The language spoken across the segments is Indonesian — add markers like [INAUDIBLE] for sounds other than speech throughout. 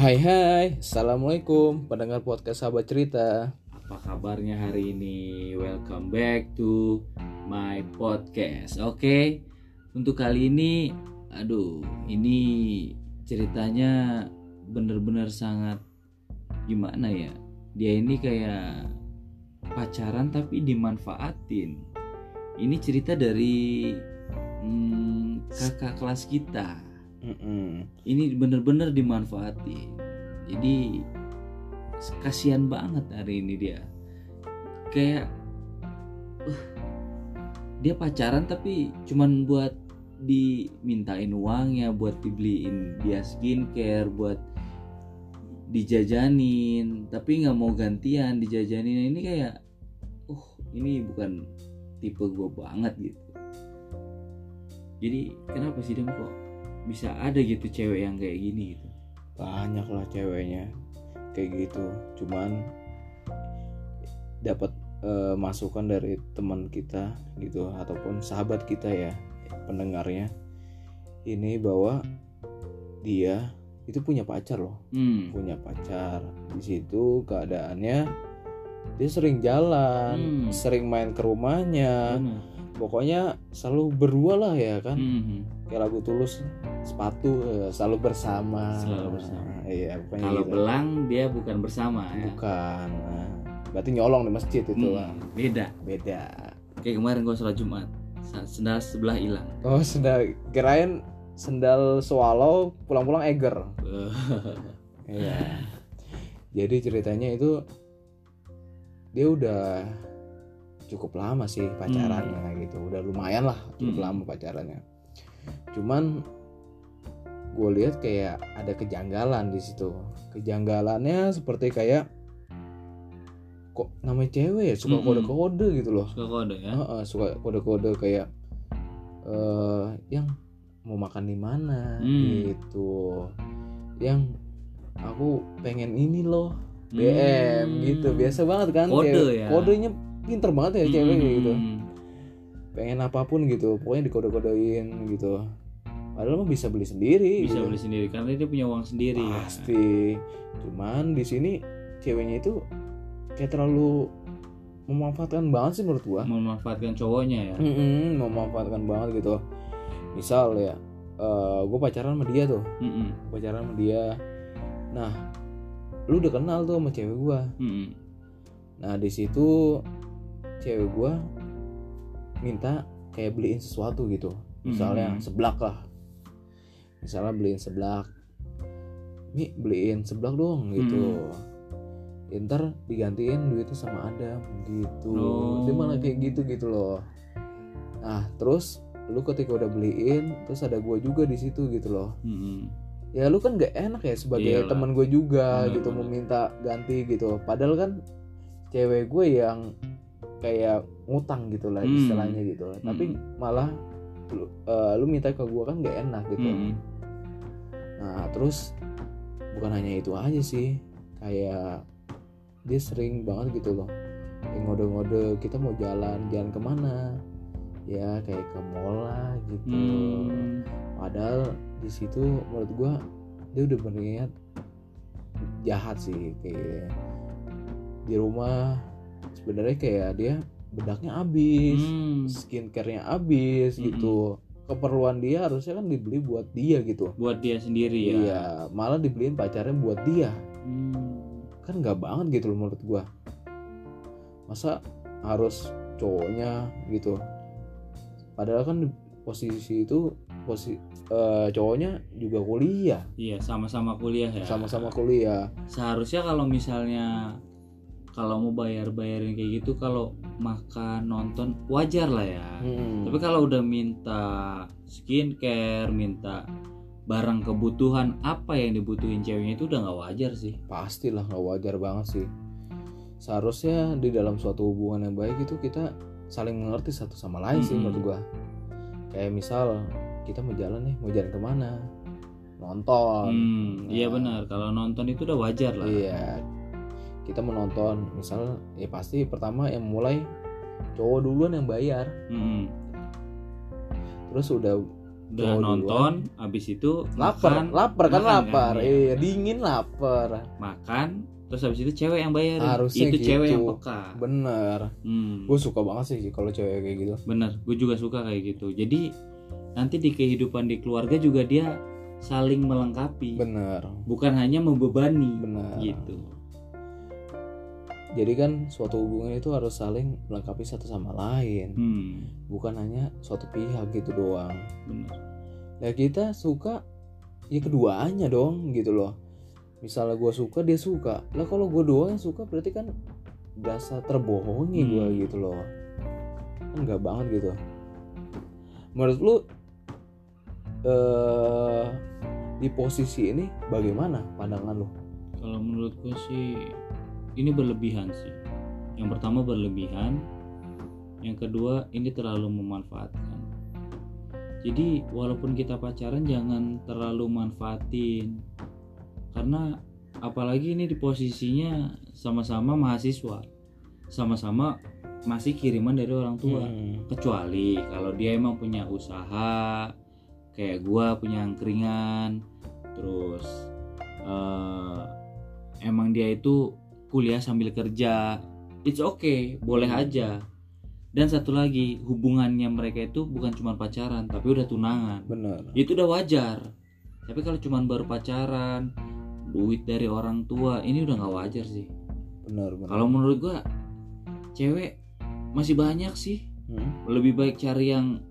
Hai hai, Assalamualaikum pendengar podcast sahabat cerita Apa kabarnya hari ini? Welcome back to my podcast. Oke, untuk kali ini, aduh, ini ceritanya bener-bener sangat gimana ya? Dia ini kayak pacaran tapi dimanfaatin. Ini cerita dari hmm, kakak kelas kita. Mm-mm. Ini bener-bener dimanfaatin. Jadi kasihan banget hari ini dia. Kayak uh, dia pacaran tapi cuman buat dimintain uangnya buat dibeliin dia skincare buat dijajanin. Tapi nggak mau gantian dijajanin. Ini kayak uh ini bukan tipe gue banget gitu. Jadi kenapa sih dem kok bisa ada gitu cewek yang kayak gini gitu Banyak lah ceweknya kayak gitu Cuman dapat eh, masukan dari teman kita gitu Ataupun sahabat kita ya pendengarnya Ini bahwa dia itu punya pacar loh hmm. punya pacar di situ keadaannya dia sering jalan Hmm. sering main ke rumahnya bener. pokoknya selalu berdua lah ya kan Hmm. Kayak lagu tulus sepatu eh, selalu bersama Selalu bersama. iya kalau gitu. belang dia bukan bersama ya bukan Nah, berarti nyolong di masjid itu Hmm, lah beda beda kayak kemarin gue sholat jumat sendal sebelah hilang oh sendal kirain sendal swallow pulang-pulang eger [LAUGHS] Iya. Jadi ceritanya itu dia udah cukup lama sih pacarannya gitu. Udah lumayan lah cukup Hmm. lama pacarannya. Cuman gue lihat kayak ada kejanggalan di situ. Kejanggalannya seperti kayak kok namanya cewek ya suka kode-kode gitu loh. suka kode ya Heeh, suka kode-kode kayak eh yang mau makan di mana Hmm. gitu. Yang aku pengen ini loh BM Hmm. gitu. Biasa banget kan Kode cewek. ya. Kodenya pinter banget ya cewek Hmm. gitu. Pengen apa pun gitu, pokoknya dikode-kodein gitu. Padahal mah bisa beli sendiri bisa gitu. beli sendiri karena dia punya uang sendiri ya. Pasti. Cuman di sini ceweknya itu kayak terlalu memanfaatkan banget sih menurut gua. memanfaatkan cowoknya ya Mm-mm, memanfaatkan banget gitu misal ya gue pacaran sama dia tuh Mm-mm. pacaran sama dia nah lu udah kenal tuh sama cewek gue Mm-mm. nah di situ cewek gue minta kayak beliin sesuatu gitu. Misalnya Mm. seblak lah. Misalnya beliin seblak. Mi beliin seblak dong gitu. Ntar digantiin duitnya sama Adam gitu. Oh. dia malah kayak gitu gitu loh. Nah terus lu ketika udah beliin terus ada gua juga di situ gitu loh. Mm-mm. ya lu kan gak enak ya sebagai teman gue juga Bener, gitu bener. meminta ganti gitu. Padahal kan cewek gue yang kayak ngutang gitu lah Hmm. istilahnya gitu. Tapi malah lu, eh, lu minta ke gue kan gak enak gitu. Mm-mm. nah terus bukan hanya itu aja sih. Kayak dia sering banget gitu loh. Kayak ngode-ngode kita mau jalan jalan ke mana? Ya kayak ke mall lah gitu. Hmm. padahal di situ menurut gua dia udah berniat jahat sih kayak di rumah. Sebenarnya kayak dia bedaknya habis Hmm. skincarenya habis Mm-mm. gitu. Keperluan dia harusnya kan dibeli buat dia gitu. Buat dia sendiri ya. Iya malah dibeliin pacarnya buat dia. Hmm. kan nggak banget gitu loh menurut gua. Masa harus cowoknya gitu. Padahal kan posisi itu posisi cowoknya juga kuliah. Iya sama-sama kuliah ya. Sama-sama kuliah. Seharusnya kalau misalnya kalau mau bayar-bayarin kayak gitu kalau makan nonton wajar lah ya. Hmm. tapi kalau udah minta skincare minta barang kebutuhan apa yang dibutuhin ceweknya itu udah nggak wajar sih. Pastilah nggak wajar banget sih. Seharusnya di dalam suatu hubungan yang baik itu kita saling mengerti satu sama lain sih Mm-mm. menurut gua. Kayak misal kita mau jalan nih mau jalan ke mana? Nonton. Hmm, iya Nah. benar. Kalau nonton itu udah wajar lah. Iya kita menonton. Misal ya pasti pertama yang mulai cowok duluan yang bayar. Mm-mm. terus udah udah nonton abis itu lapar makan, lapar kan makan lapar. Kan, iya dingin lapar. Makan terus abis itu cewek yang bayar Harusnya itu cewek gitu. yang peka. Bener. Hmm, gue suka banget sih kalau cewek kayak gitu. Bener gue juga suka kayak gitu. Jadi nanti di kehidupan di keluarga juga dia saling melengkapi. Bener. Bukan hanya membebani. Bener. Gitu jadi kan suatu hubungan itu harus saling melengkapi satu sama lain. Hmm, bukan hanya suatu pihak gitu doang. Bener. Ya kita suka ya keduanya dong gitu loh. Misalnya gue suka dia suka. Lah kalau gue doang yang suka berarti kan berasa terbohongi gue Hmm. gitu loh. Enggak banget gitu. Menurut lu eh di posisi ini bagaimana pandangan lu? Kalau menurut gue sih ini berlebihan sih. Yang pertama berlebihan yang kedua ini terlalu memanfaatkan. Jadi walaupun kita pacaran jangan terlalu manfaatin karena apalagi ini di posisinya sama-sama mahasiswa sama-sama masih kiriman dari orang tua. Hmm, kecuali kalau dia emang punya usaha kayak gua punya angkringan terus eh, emang dia itu kuliah sambil kerja. It's okay boleh aja. Dan satu lagi hubungannya mereka itu bukan cuma pacaran tapi udah tunangan. Bener itu udah wajar. Tapi kalau cuma baru pacaran duit dari orang tua ini udah nggak wajar sih. Bener bener kalau menurut gua cewek masih banyak sih. Hmm, lebih baik cari yang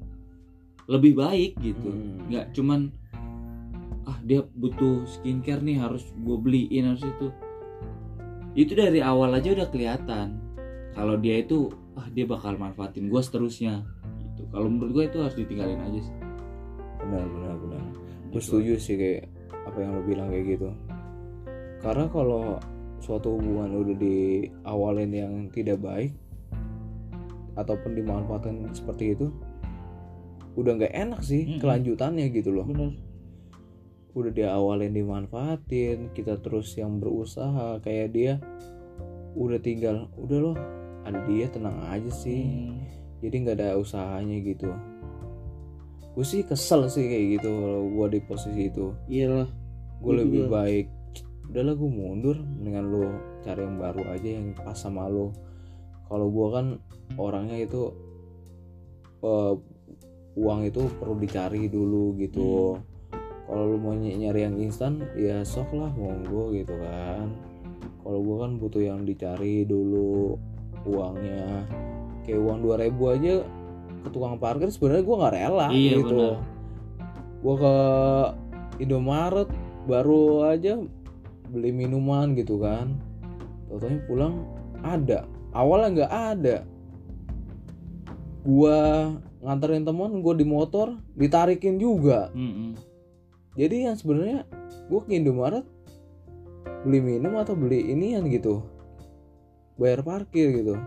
lebih baik gitu. Hmm, nggak cuman ah dia butuh skincare nih harus gue beliin harus itu itu dari awal aja udah kelihatan. Kalau dia itu ah dia bakal manfaatin gue seterusnya. Gitu. Kalau menurut gue itu harus ditinggalin aja sih. Bener bener gue Gitu. setuju sih kayak apa yang lo bilang kayak gitu. Karena kalau suatu hubungan udah diawalin yang tidak baik ataupun dimanfaatkan seperti itu udah nggak enak sih Mm-mm. kelanjutannya gitu loh. Bener udah diawalin dimanfaatin kita terus yang berusaha kayak dia udah tinggal udah loh ada dia tenang aja sih. Hmm. jadi nggak ada usahanya gitu. Gue sih kesel sih kayak gitu kalau gue di posisi itu. Iyalah. Gue lebih juga. baik udahlah gue mundur mendingan lo cari yang baru aja yang pas sama lo kalau gue kan orangnya itu eh, uang itu perlu dicari dulu gitu kalau lu mau ny- nyari yang instan ya sok lah monggo gitu kan. Kalau gue kan butuh yang dicari dulu uangnya. Kayak uang 2000 aja ke tukang parkir sebenarnya gue nggak rela Iya, gitu. gue ke Indomaret baru aja beli minuman gitu kan. Totonya pulang ada. Awalnya nggak ada. Gua nganterin teman gue di motor ditarikin juga. Mm-mm. Jadi yang sebenarnya gue ke Indomaret beli minum atau beli inian gitu. Bayar parkir gitu.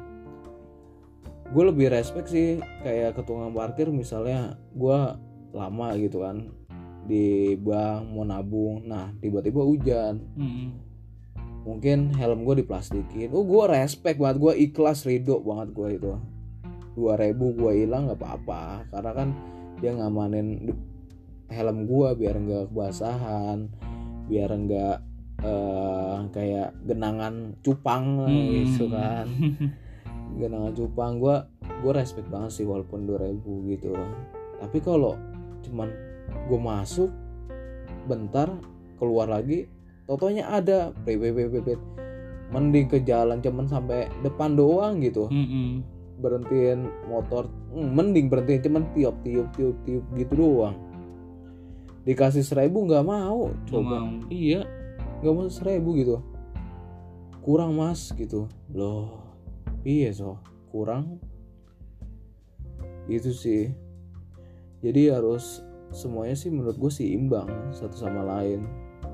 Gue lebih respect sih kayak ke tukang parkir misalnya gue lama gitu kan di bank mau nabung nah tiba-tiba hujan. Mm-mm. mungkin helm gue diplastikin. Oh gue respect banget gue ikhlas ridho banget gue itu. 2000 gue hilang nggak apa-apa karena kan dia ngamanin helm gue biar nggak kebasahan biar nggak eh, kayak genangan cupang lah Hmm. gitu kan. [LAUGHS] Genangan cupang gue gue respect banget sih walaupun 2000 gitu. Tapi kalau cuman gue masuk bentar keluar lagi totonya ada PPPPP mending ke jalan cuman sampai depan doang gitu. Mm-mm. berhentiin motor hmm, mending berhentiin cuman tiup tiup tiup tiup gitu doang dikasih seribu nggak mau coba. mau. iya nggak mau seribu gitu. Kurang mas gitu. Loh iya so. Kurang. Itu sih. Jadi harus semuanya sih menurut gue sih imbang satu sama lain.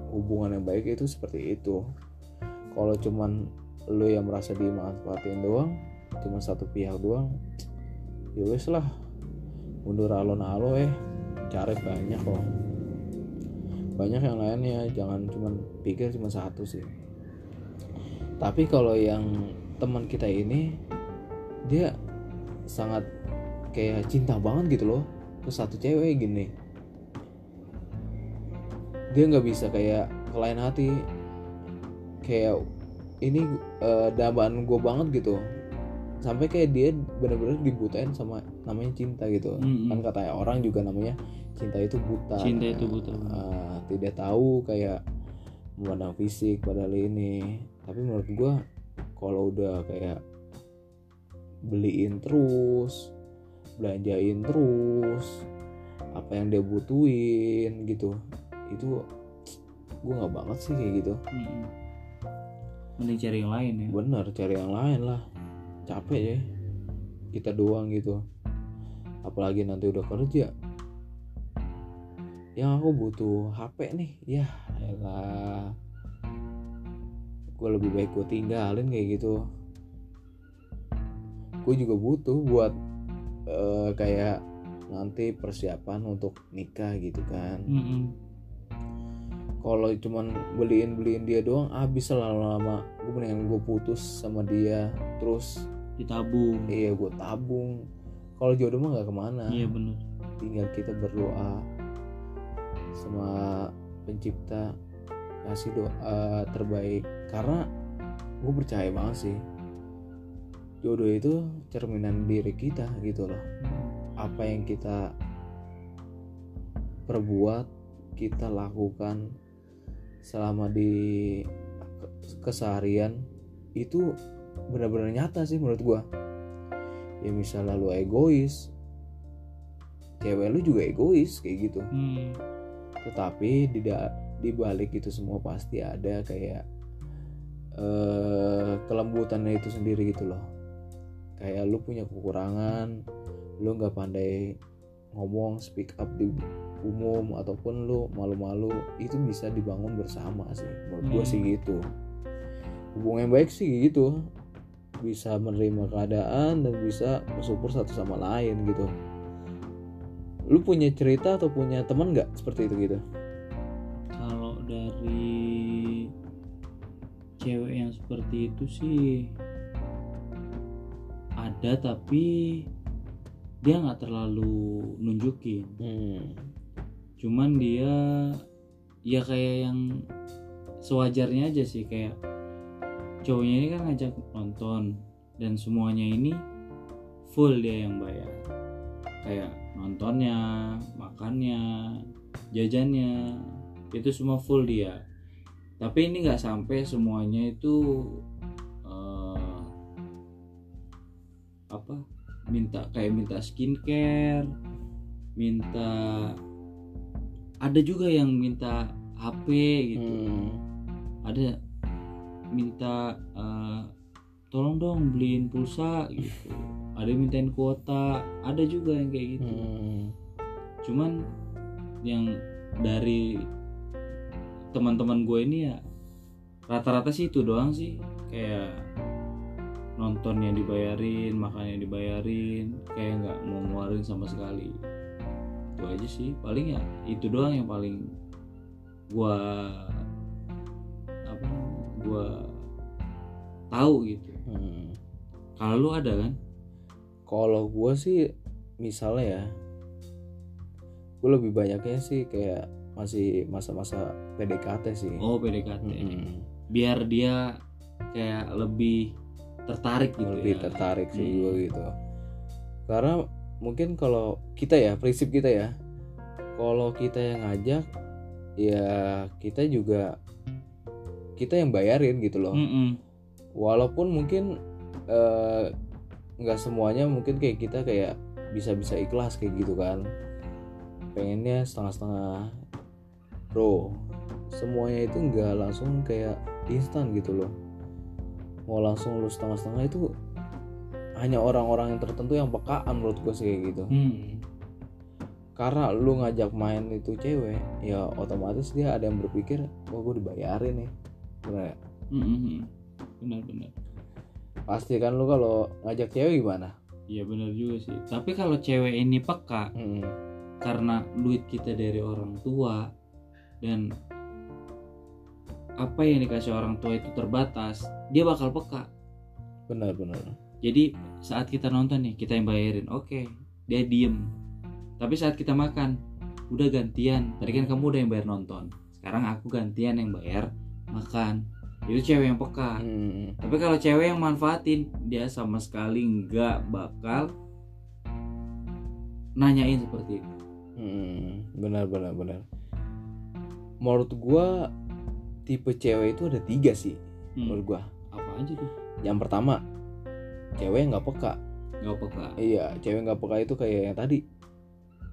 Hubungan yang baik itu seperti itu. Kalau cuman lo yang merasa dimanfaatin doang cuma satu pihak doang ya wes lah. Mundur alon-alon eh. Cari banyak kok banyak yang lainnya jangan cuman pikir cuma satu sih. Tapi kalau yang teman kita ini dia sangat kayak cinta banget gitu loh ke satu cewek gini. Dia nggak bisa kayak ke lain hati. Kayak ini uh, dambaan gue banget gitu. Sampai kayak dia bener-bener dibutain sama namanya cinta gitu. Mm-mm. kan katanya orang juga namanya cinta itu buta Cinta itu buta. Uh, tidak tahu kayak memandang fisik padahal ini. Tapi menurut gua kalau udah kayak beliin terus belanjain terus apa yang dia butuhin gitu itu gua nggak banget sih kayak gitu. Mm-mm. mending cari yang lain ya. Bener cari yang lain lah. Capek ya. Kita doang gitu. Apalagi nanti udah kerja yang aku butuh HP nih ya elah. Gue lebih baik gue tinggalin kayak gitu. Gue juga butuh buat eh, kayak nanti persiapan untuk nikah gitu kan. Mm-mm. kalau cuman beliin beliin dia doang habis lah lama-lama. Gue mendingan gue putus sama dia terus ditabung. Iya gue tabung. Kalau jodoh mah nggak ke mana. Iya bener. Tinggal kita berdoa sama pencipta kasih doa terbaik. Karena gue percaya banget sih jodoh itu cerminan diri kita gitu loh. Apa yang kita perbuat kita lakukan selama di ke- keseharian itu benar-benar nyata sih menurut gua. Ya misalnya lu egois cewek lu juga egois kayak gitu. Hmm. Tetapi di di balik itu semua pasti ada kayak eh kelembutannya itu sendiri gitu loh. Kayak lu punya kekurangan lu nggak pandai ngomong speak up di umum ataupun lu malu-malu itu bisa dibangun bersama sih. Menurut gua Hmm. sih gitu. Hubungan yang baik sih gitu. Bisa menerima keadaan dan bisa bersyukur satu sama lain gitu lu punya cerita atau punya teman nggak seperti itu gitu? Kalau dari cewek yang seperti itu sih ada tapi dia nggak terlalu nunjukin. Hmm. cuman dia ya kayak yang sewajarnya aja sih kayak cowoknya ini kan ngajak nonton dan semuanya ini full dia yang bayar. Kayak nontonnya makannya jajannya itu semua full dia. Tapi ini nggak sampai semuanya itu eh, apa minta kayak minta skincare minta ada juga yang minta HP gitu. Hmm. ada minta eh, tolong dong beliin pulsa gitu ada yang mintain kuota ada juga yang kayak gitu. Hmm. cuman yang dari teman-teman gue ini ya rata-rata sih itu doang sih. Kayak nontonnya dibayarin makannya dibayarin kayak nggak mau ngeluarin sama sekali. Itu aja sih. Paling ya itu doang yang paling gua apa gua tahu gitu. Hmm. kalau lu ada kan Kalau gue sih misalnya ya, gue lebih banyaknya sih kayak masih masa-masa PDKT sih. oh PDKT Mm-mm. biar dia kayak lebih tertarik gitu lebih ya tertarik sih Hmm. gue gitu. Karena mungkin kalau kita ya prinsip kita ya, kalau kita yang ngajak, ya kita juga kita yang bayarin gitu loh. Mm-mm. walaupun mungkin eh, nggak semuanya mungkin kayak kita kayak bisa-bisa ikhlas kayak gitu kan pengennya setengah-setengah bro semuanya itu nggak langsung kayak instan gitu loh mau langsung lu setengah-setengah itu hanya orang-orang yang tertentu yang pekaan menurut gue sih kayak gitu Hmm. karena lu ngajak main itu cewek ya otomatis dia ada yang berpikir wah gue dibayarin nih bener ya? Mm-mm. benar-benar pasti kan lu kalau ngajak cewek gimana Iya benar juga sih. Tapi kalau cewek ini peka Mm-mm. karena duit kita dari orang tua dan apa yang dikasih orang tua itu terbatas, dia bakal peka. benar benar Jadi saat kita nonton nih, kita yang bayarin, oke, dia diem. Tapi saat kita makan, udah gantian. Tadi kan kamu udah yang bayar nonton. sekarang aku gantian yang bayar makan itu cewek yang peka Hmm. tapi kalau cewek yang manfaatin dia sama sekali nggak bakal nanyain seperti itu Hmm, benar benar benar. Menurut gua tipe cewek itu ada tiga sih Hmm, menurut gua. apa aja tuh Yang pertama, cewek yang nggak peka. nggak peka Iya, cewek nggak peka itu kayak yang tadi.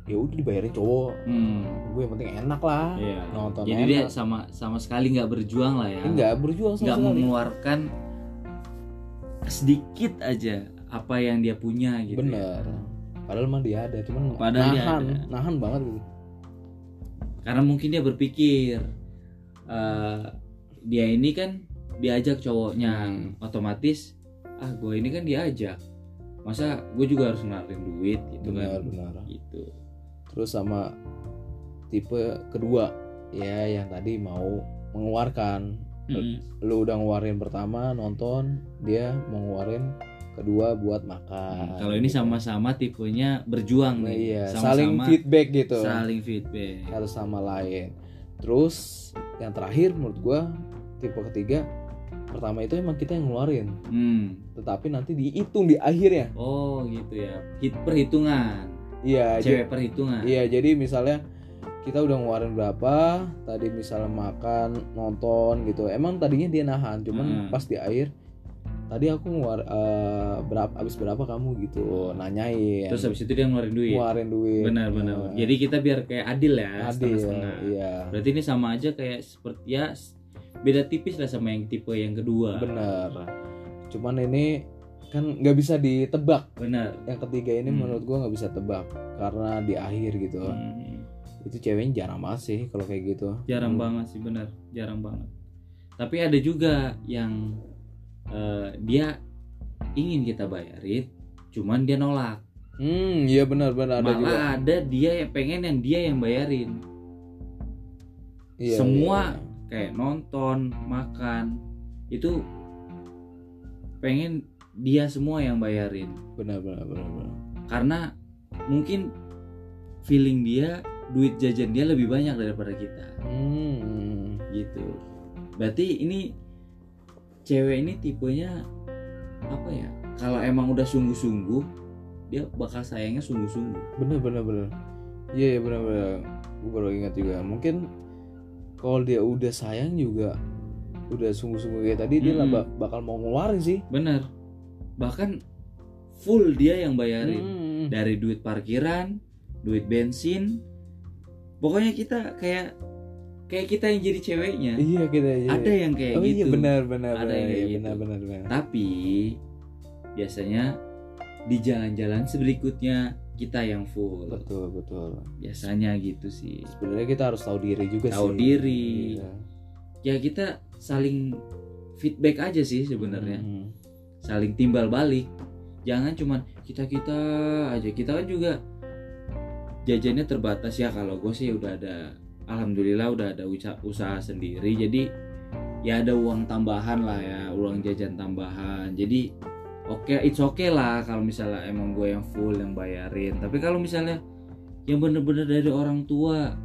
Ya udah dibayarin cowok. hmm, Gue yang penting enak lah. iya. Nonton jadi enak. dia sama sama sekali nggak berjuang lah ya Enggak berjuang nggak mengeluarkan sedikit aja apa yang dia punya gitu ya. Bener. Padahal mah dia ada, cuman Padahal dia nahan, ada. nahan banget gitu. karena mungkin dia berpikir eh, dia ini kan diajak cowoknya Hmm. otomatis ah gue ini kan diajak masa gue juga harus ngeluarin duit gitu Benar, kan benar. gitu Terus sama tipe kedua, ya yang tadi mau mengeluarkan. Mm-mm. lu udah ngeluarin pertama nonton dia mau ngeluarin kedua buat makan. Kalau ini gitu. sama-sama tipenya berjuang Nah, nih iya sama-sama saling feedback gitu. saling feedback. Satu sama lain. Terus yang terakhir menurut gua tipe ketiga pertama itu emang kita yang ngeluarin. Hmm. tetapi nanti dihitung di akhirnya. Oh gitu ya. Hit perhitungan iya cewek perhitungan. iya jadi misalnya kita udah ngeluarin berapa tadi misalnya makan nonton gitu. Emang tadinya dia nahan cuman Hmm. pas di akhir tadi aku ngeluar eh, berapa habis berapa kamu gitu nanyain. Terus habis itu dia ngeluarin duit? Ngeluarin duit. Benar benar Eh, jadi kita biar kayak adil ya adil setengah-setengah. iya. Berarti ini sama aja kayak seperti ya beda tipis lah sama yang tipe yang kedua. Benar. Cuman ini kan nggak bisa ditebak. Benar. Yang ketiga ini Hmm. menurut gua nggak bisa tebak karena di akhir gitu. Hmm, itu ceweknya jarang banget sih kalau kayak gitu. Jarang Hmm. banget sih benar. Jarang banget. Tapi ada juga yang eh, dia ingin kita bayarin cuman dia nolak. Hmm iya benar benar. Ada malah juga. ada dia yang pengen yang dia yang bayarin. Iya, semua iya. kayak nonton makan itu pengen dia semua yang bayarin. Benar benar benar benar. Karena mungkin feeling dia duit jajan dia lebih banyak daripada kita. Hmm. Gitu. Berarti ini cewek ini tipenya apa ya? Kalau emang udah sungguh-sungguh dia bakal sayangnya sungguh-sungguh. Bener bener bener iya iya bener bener gue baru ingat juga. Mungkin kalau dia udah sayang juga udah sungguh-sungguh kayak tadi dia Mm-mm. ba- bakal mau ngeluarin sih. Bener bahkan full dia yang bayarin Hmm. dari duit parkiran duit bensin pokoknya kita kayak kayak kita yang jadi ceweknya iya kita iya. ada yang kayak oh gitu iya benar benar Ada benar yang kayak iya, gitu. benar benar benar tapi biasanya di jalan-jalan berikutnya kita yang full betul betul biasanya gitu sih sebenarnya kita harus tahu diri juga Tahu sih diri. Iya. ya kita saling feedback aja sih sebenarnya Hmm. Saling timbal balik. Jangan cuman kita kita aja. Kita kan juga jajannya terbatas ya. Kalau gue sih udah ada alhamdulillah udah ada usaha, usaha sendiri. Jadi ya ada uang tambahan lah ya uang jajan tambahan. Jadi oke it's okay lah kalau misalnya emang gue yang full yang bayarin. Tapi kalau misalnya yang bener-bener dari orang tua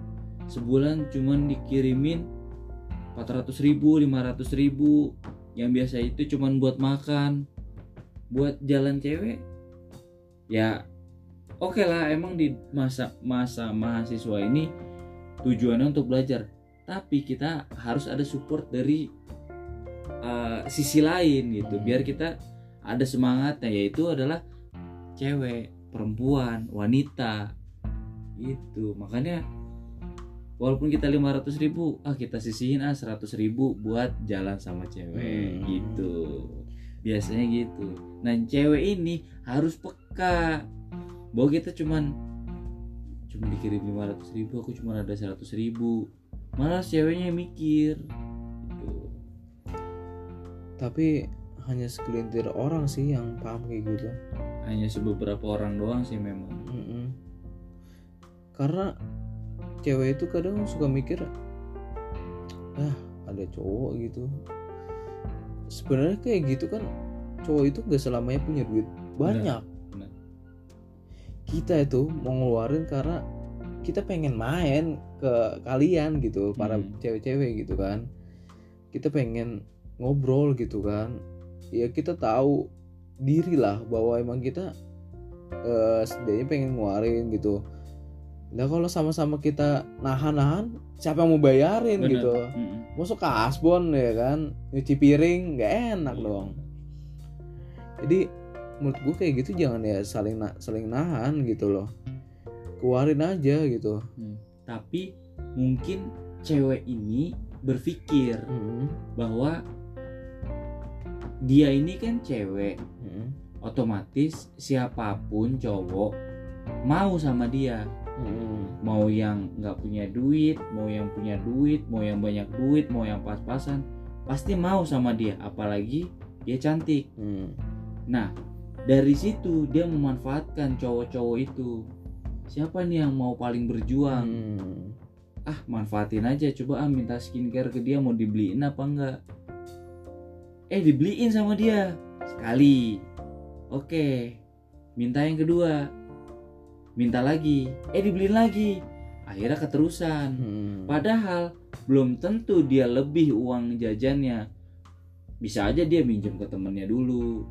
sebulan cuman dikirimin 400 ribu 500 ribu yang biasa itu cuman buat makan. Buat jalan cewek ya oke lah emang di masa masa mahasiswa ini tujuannya untuk belajar. Tapi kita harus ada support dari uh, sisi lain gitu. Hmm. biar kita ada semangatnya yaitu adalah cewek perempuan wanita itu makanya walaupun kita 500 ribu ah kita sisihin ah 100 ribu buat jalan sama cewek Hmm. gitu biasanya gitu nah cewek ini harus peka bahwa kita cuman cuma dikirim 500 ribu aku cuma ada 100 ribu malah ceweknya mikir gitu. tapi hanya segelintir orang sih yang paham kayak gitu hanya sebeberapa orang doang sih memang Mm-mm. Karena cewek itu kadang suka mikir ah ada cowok gitu. Sebenarnya kayak gitu kan cowok itu gak selamanya punya duit banyak. Kita itu mau ngeluarin karena kita pengen main ke kalian gitu para Hmm. cewek-cewek gitu kan kita pengen ngobrol gitu kan ya kita tahu diri lah bahwa emang kita eh setidaknya pengen ngeluarin gitu nah kalau sama-sama kita nahan-nahan siapa yang mau bayarin Bener. gitu Mm-mm. masuk ke asbon ya kan nyuci piring nggak enak Iya. dong jadi menurut gue kayak gitu jangan ya saling na- saling nahan gitu loh keluarin aja gitu tapi mungkin cewek ini berpikir Mm-mm. bahwa dia ini kan cewek Mm-mm. otomatis siapa pun cowok mau sama dia Mm-mm. mau yang nggak punya duit mau yang punya duit mau yang banyak duit mau yang pas-pasan pasti mau sama dia apalagi dia cantik. Mm. nah dari situ dia memanfaatkan cowok-cowok itu. Siapa nih yang mau paling berjuang? Mm. ah manfaatin aja coba ah minta skincare ke dia mau dibeliin apa enggak? Eh dibeliin sama dia. Sekali. Oke minta yang kedua minta lagi eh dibeliin lagi. Akhirnya keterusan. Mm. padahal belum tentu dia lebih uang jajannya. Bisa aja dia minjem ke temennya dulu.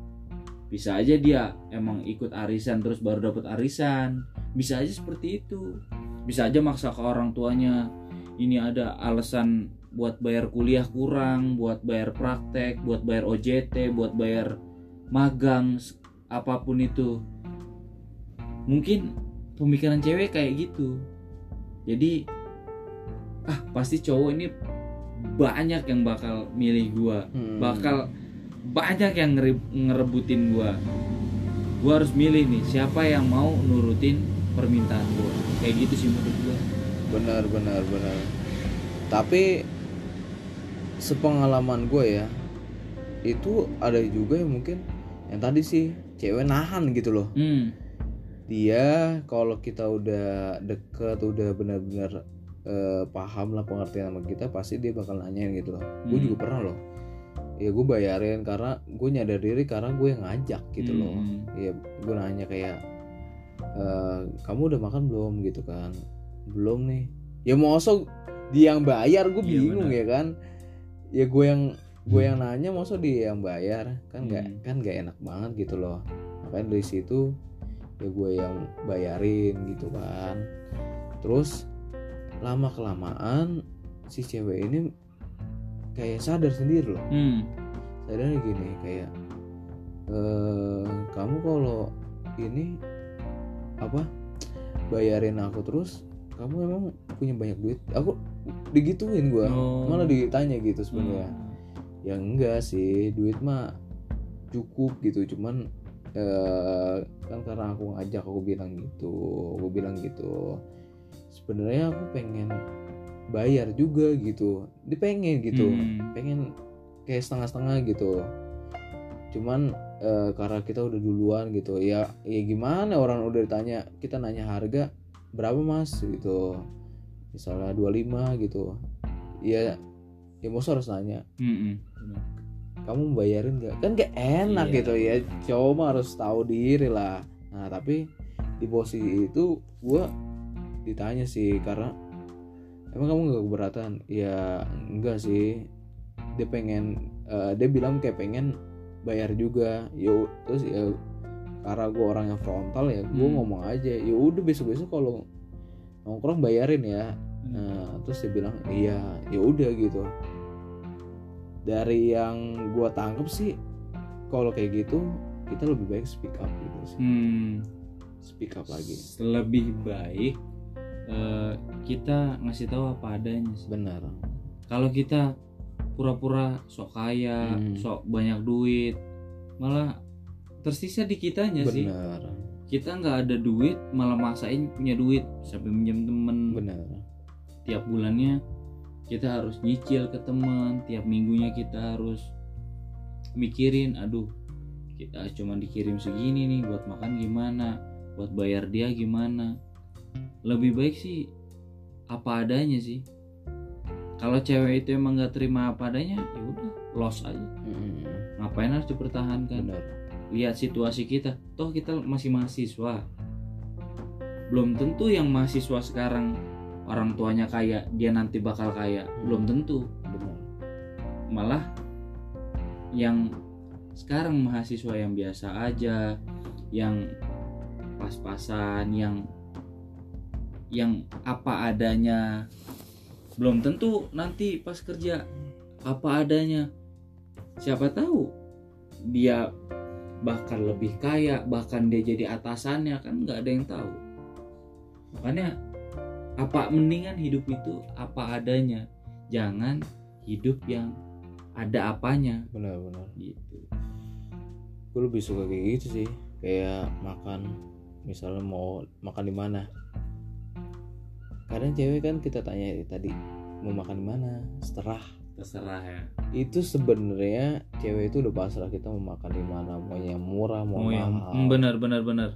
Bisa aja dia emang ikut arisan terus baru dapat arisan. Bisa aja seperti itu. Bisa aja maksa ke orang tuanya ini ada alasan buat bayar kuliah kurang buat bayar praktek buat bayar OJT buat bayar magang apa pun itu. Mungkin pemikiran cewek kayak gitu. Jadi ah pasti cowok ini banyak yang bakal milih gua. Mm. bakal banyak yang ngere- ngerebutin gua. Gua harus milih nih siapa yang mau nurutin permintaan gua. Kayak gitu sih menurut gua. Benar benar benar. Tapi sepengalaman gue ya itu ada juga yang mungkin yang tadi sih cewek nahan gitu loh. Hmm dia kalau kita udah deket udah benar-benar eh, paham lah pengertian sama kita pasti dia bakal nanyain gitu loh. Gue Hmm. juga pernah loh. Ya gue bayarin karena gue nyadar diri karena gue yang ngajak gitu loh. Hmm. ya gue nanya kayak "Eh, kamu udah makan belum? Gitu kan. Belum nih. Ya mosok dia yang bayar gue Iya, bingung benar. ya kan. Ya gue yang gue yang nanya mosok dia yang bayar. Kan nggak Hmm. kan nggak enak banget gitu loh. Makanya dari situ ya gue yang bayarin gitu kan. Terus lama kelamaan si cewek ini kayak sadar sendiri loh. Hmm. Sadarnya gini kayak eh kamu kalau ini apa bayarin aku terus kamu emang punya banyak duit? Aku digituin gua Oh. malah ditanya gitu sebenarnya. Hmm. ya enggak sih duit mah cukup gitu cuman eh kan karena aku ngajak aku bilang gitu aku bilang gitu sebenarnya aku pengen bayar juga gitu dia pengen gitu Hmm. pengen kayak setengah-setengah gitu. Cuman eh, karena kita udah duluan gitu ya ya gimana orang udah ditanya kita nanya harga berapa mas? gitu. Misalnya 25 gitu. Ya ya mau harus nanya. Hmm, hmm. Kamu bayarin nggak? Kan gak enak Iya. gitu ya. Cowok mah harus tahu diri lah. Nah tapi di posisi itu gua ditanya sih karena emang kamu nggak keberatan? Ya enggak sih. Dia pengen eh, dia bilang kayak pengen bayar juga. Yo terus ya karena gue orang yang frontal ya gue Hmm. ngomong aja. Ya udah besok besok kalau nongkrong bayarin ya. Hmm. Nah, terus dia bilang iya ya udah gitu dari yang gua tangkep sih kalau kayak gitu kita lebih baik speak up gitu sih. Hmm. speak up lagi. Lebih baik eh, kita ngasih tahu apa adanya sih. Benar. Kalau kita pura-pura sok kaya Hmm. sok banyak duit malah tersisa di kitanya sih. Benar. Kita nggak ada duit malah maksain punya duit. Sampai minjem temen. Benar. Tiap bulannya kita harus nyicil ke teman tiap minggunya kita harus mikirin aduh kita cuma dikirim segini nih buat makan gimana? Buat bayar dia gimana? Lebih baik sih apa adanya sih. Kalau cewek itu emang nggak terima apa adanya ya udah loss aja. Mm, ngapain harus dipertahankan? Benar. Lihat situasi kita. Toh kita masih mahasiswa. Belum tentu yang mahasiswa sekarang orang tuanya kaya dia nanti bakal kaya. Belum tentu. Benar. Malah yang sekarang mahasiswa yang biasa aja yang pas-pasan yang yang apa adanya belum tentu nanti pas kerja apa adanya. Siapa tahu dia bahkan lebih kaya bahkan dia jadi atasannya kan nggak ada yang tahu. Makanya apa mendingan hidup itu apa adanya? Jangan hidup yang ada apanya. Benar-benar gitu. Gue lebih suka kayak gitu sih. Kayak makan misalnya mau makan di mana. Kadang cewek kan kita tanya tadi mau makan di mana? Seterah terserah ya. Itu sebenarnya cewek itu udah pasrah kita mau makan di mana. Mau yang murah mau oh yang mahal. benar benar benar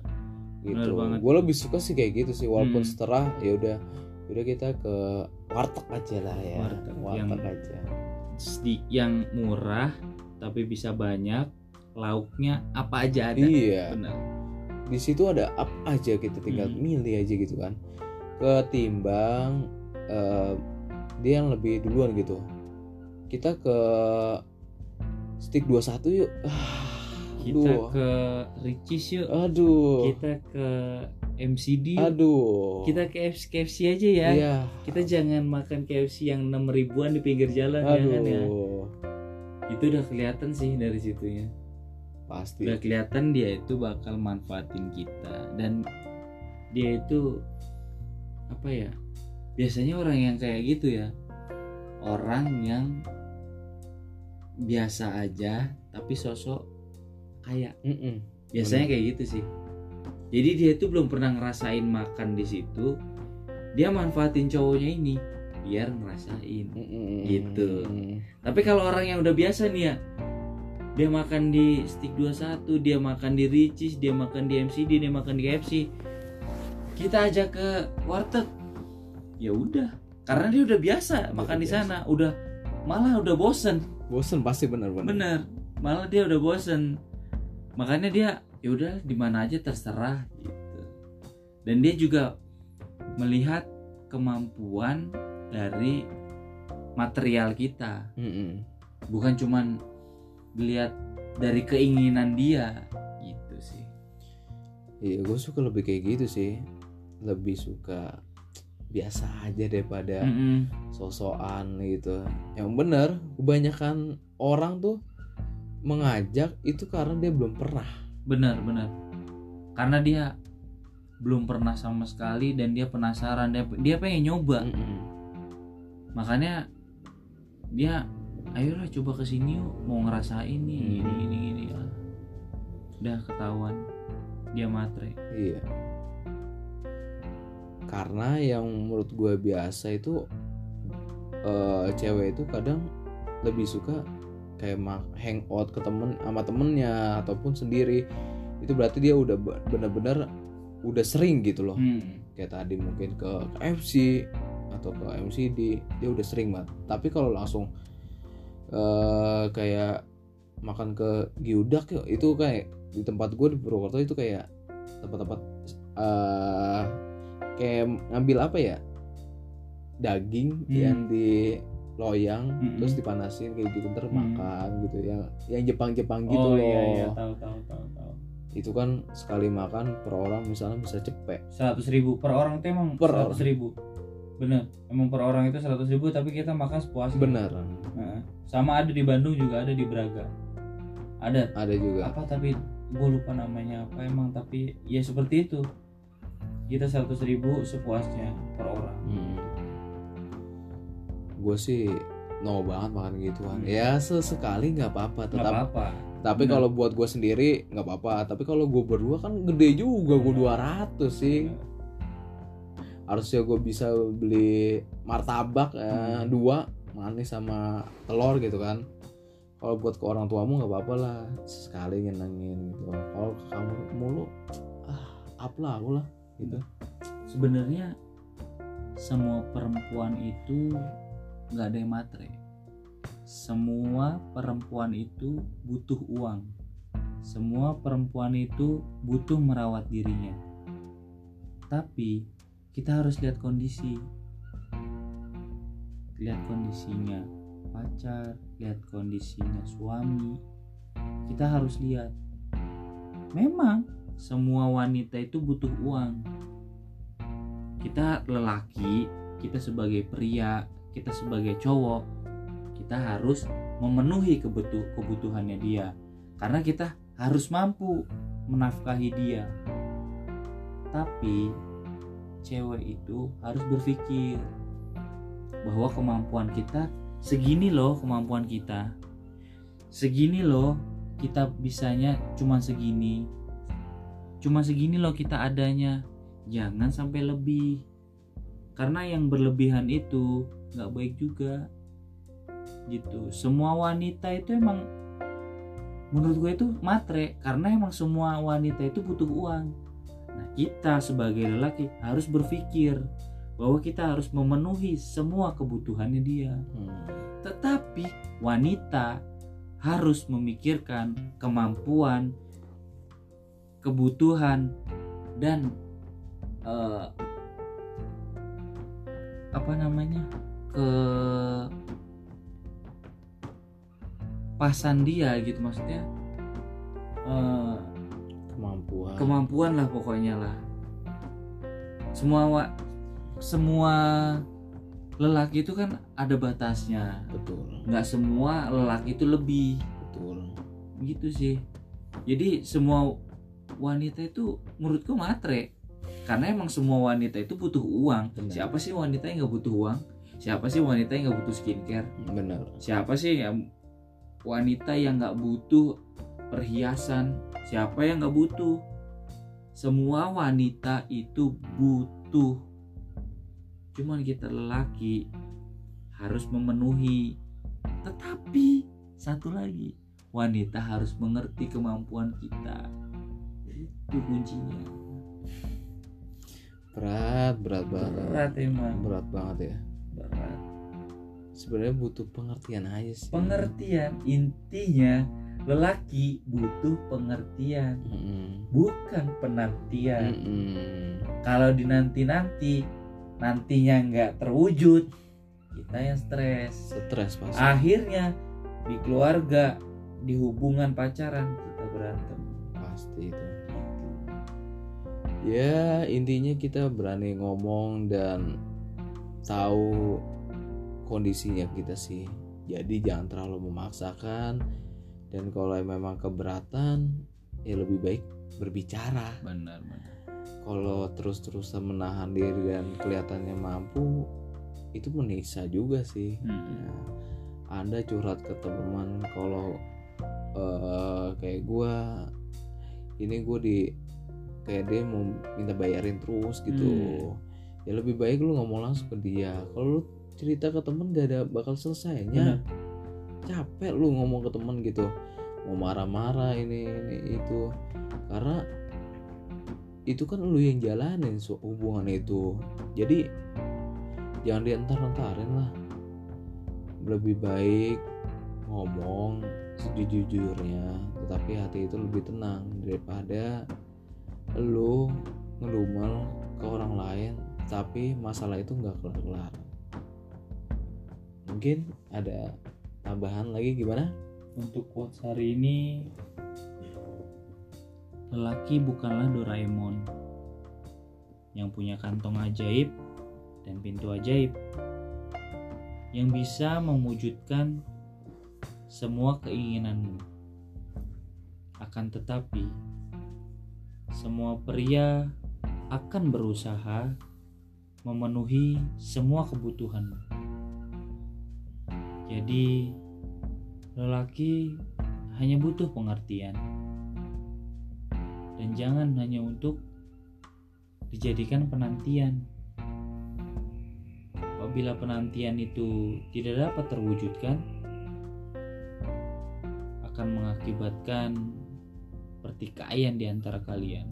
gitu. gue lebih suka sih kayak gitu sih walaupun Hmm. seterah ya udah udah kita ke warteg aja lah ya. Warteg warteg yang- aja. Sedi- yang murah tapi bisa banyak lauknya apa aja ada. Iya. Benar di situ ada apa aja kita tinggal Hmm. milih aja gitu kan. Ketimbang eh, dia yang lebih duluan gitu. Kita ke stick 21 yuk. Ah, kita aduh. ke Ricis yuk. Aduh. Kita ke MCD aduh. Kita ke KFC, KFC aja ya. Iya. Kita jangan makan KFC yang 6 ribuan di pinggir jalan aduh jangan ya? Itu udah kelihatan sih dari situnya. Pasti. Udah kelihatan dia itu bakal manfaatin kita. Dan dia itu apa ya? Biasanya orang yang kayak gitu ya. Orang yang biasa aja tapi sosok kaya Mm-mm. biasanya Benar. kayak gitu sih jadi dia itu belum pernah ngerasain makan di situ dia manfaatin cowoknya ini biar ngerasain. Gitu. Tapi kalau orang yang udah biasa nih ya, dia makan di Stick 21, dia makan di Ricis, dia makan di MCD, dia makan di KFC. Kita ajak ke warteg. Ya udah, karena dia udah biasa Udah makan di sana, udah malah udah bosen. bosen pasti benar-benar Bener, malah dia udah bosen. Makanya dia ya udah di mana aja terserah gitu. Dan dia juga melihat kemampuan dari material kita Mm-mm. bukan cuman dilihat dari keinginan dia gitu sih Iya, gue suka lebih kayak gitu sih. Lebih suka biasa aja daripada Mm-mm. sosokan gitu. Yang bener, kebanyakan orang tuh mengajak itu karena dia belum pernah. benar benar karena dia belum pernah sama sekali dan dia penasaran dia dia pengen nyoba Mm-mm. makanya dia ayolah coba ke sini yuk mau ngerasain nih Hmm. ini ini ini Ah. udah ketahuan dia matre Iya. Karena yang menurut gue biasa itu eh, cewek itu kadang lebih suka kayak hangout ke temen sama temennya ataupun sendiri. Itu berarti dia udah be- bener-bener udah sering gitu loh. Hmm. Kayak tadi mungkin ke KFC atau ke MCD dia udah sering banget. Tapi kalau langsung eh kayak makan ke Giudak itu kayak di tempat gue di Purwokerto itu kayak tempat-tempat eh kayak ngambil apa ya daging Hmm. yang di loyang Mm-mm. terus dipanasin kayak gitu ntar Hmm. makan gitu yang yang Jepang-Jepang gitu oh loh. iya iya tahu tahu tahu tahu. Itu kan sekali makan per orang misalnya bisa cepet. Seratus ribu per orang itu emang Per seratus ribu. Bener emang per orang itu seratus ribu tapi kita makan sepuasnya. Bener Heeh. sama ada di Bandung juga ada di Braga. Ada? Ada juga. Apa tapi gue lupa namanya apa emang tapi ya seperti itu. Kita seratus ribu sepuasnya per orang. Hmm. Gue sih no banget makan gituan. Hmm. Ya sesekali nggak apa-apa. Tetap. apa-apa Tapi bener. kalau buat gue sendiri nggak apa-apa. Tapi kalau gue berdua kan gede juga gue 200 sih. Harusnya gue bisa beli martabak eh, Hmm. dua manis sama telur gitu kan. Kalau buat ke orang tuamu nggak apa-apa lah. Sekali nyenengin gitu. Kalau ke kamu mulu ah apalah aku lah gitu. sebenarnya semua perempuan itu nggak ada yang matre. Semua perempuan itu butuh uang. Semua perempuan itu butuh merawat dirinya. Tetapi kita harus lihat kondisi. Lihat kondisinya pacar lihat kondisinya suami. Kita harus lihat. Memang semua wanita itu butuh uang. Kita lelaki kita sebagai pria kita sebagai cowok kita harus memenuhi kebutuh kebutuhannya dia. Karena kita harus mampu menafkahi dia. Tapi cewek itu harus berpikir bahwa kemampuan kita segini loh kemampuan kita. Segini loh kita bisanya cuma segini. Cuma segini loh kita adanya. Jangan sampai lebih. Karena yang berlebihan itu nggak baik juga. Gitu. Semua wanita itu emang menurut gue itu matre karena emang semua wanita itu butuh uang. Nah kita sebagai lelaki harus berpikir bahwa kita harus memenuhi semua kebutuhannya dia. Hmm. tetapi wanita harus memikirkan kemampuan kebutuhan dan eh, apa namanya ke pasan dia gitu maksudnya. Eh, kemampuan. kemampuan lah pokoknya lah. Semua wa, semua lelaki itu kan ada batasnya. Betul. Nggak semua lelaki itu lebih. Betul. Gitu sih. Jadi semua wanita itu menurutku matre. Karena emang semua wanita itu butuh uang. Benar. siapa sih wanita yang nggak butuh uang siapa sih wanita yang nggak butuh skincare? Benar. Siapa sih yang wanita yang nggak butuh perhiasan? Siapa yang nggak butuh? Semua wanita itu butuh. Cuman kita lelaki harus memenuhi. Tetapi satu lagi wanita harus mengerti kemampuan kita. Itu kuncinya. Berat berat banget. Berat emang. Berat banget ya berat sebenarnya butuh pengertian aja sih. Pengertian intinya lelaki butuh pengertian Mm-mm. bukan penantian. Mm-mm. kalau dinanti-nanti nantinya nggak terwujud kita yang stres. Stres pasti. Akhirnya di keluarga di hubungan pacaran kita berantem. Pasti itu. Ya intinya kita berani ngomong dan tahu kondisinya kita sih. Jadi jangan terlalu memaksakan. Dan kalau memang keberatan ya lebih baik berbicara. Benar benar. Kalau terus-terusan menahan diri dan kelihatannya mampu itu menyiksa juga sih. Hmm. Ya, anda curhat ke teman kalau eh, kayak gua ini gue di kayak dia mau minta bayarin terus gitu. Hmm. Ya lebih baik lu ngomong langsung ke dia. Kalau lu cerita ke temen gak ada bakal selesainya. Capek lu ngomong ke temen gitu. Mau marah-marah ini ini itu. Karena itu kan lu yang jalanin su- hubungan itu. Jadi jangan dientar-entarin lah. Lebih baik ngomong sejujurnya. Tetapi hati itu lebih tenang daripada lu ngedumel ke orang lain tapi masalah itu nggak kelar-kelar. Mungkin ada tambahan lagi gimana? Untuk quotes hari ini lelaki bukanlah Doraemon yang punya kantong ajaib dan pintu ajaib yang bisa mewujudkan semua keinginanmu. Akan tetapi semua pria akan berusaha memenuhi semua kebutuhanmu jadi lelaki hanya butuh pengertian. Dan jangan hanya untuk dijadikan penantian. Apabila penantian itu tidak dapat terwujudkan akan mengakibatkan pertikaian di antara kalian.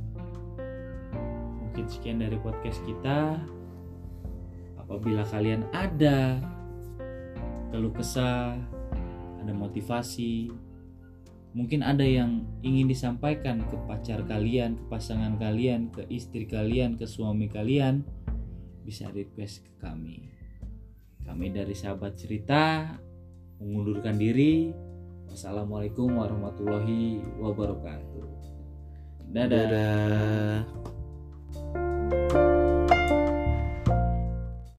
Mungkin sekian dari podcast kita apabila kalian ada keluh kesah ada motivasi mungkin ada yang ingin disampaikan ke pacar kalian, ke pasangan kalian, ke istri kalian, ke suami kalian, bisa request ke kami. Kami dari sahabat cerita mengundurkan diri. Wassalamualaikum warahmatullahi wabarakatuh. Dadah. Dadah.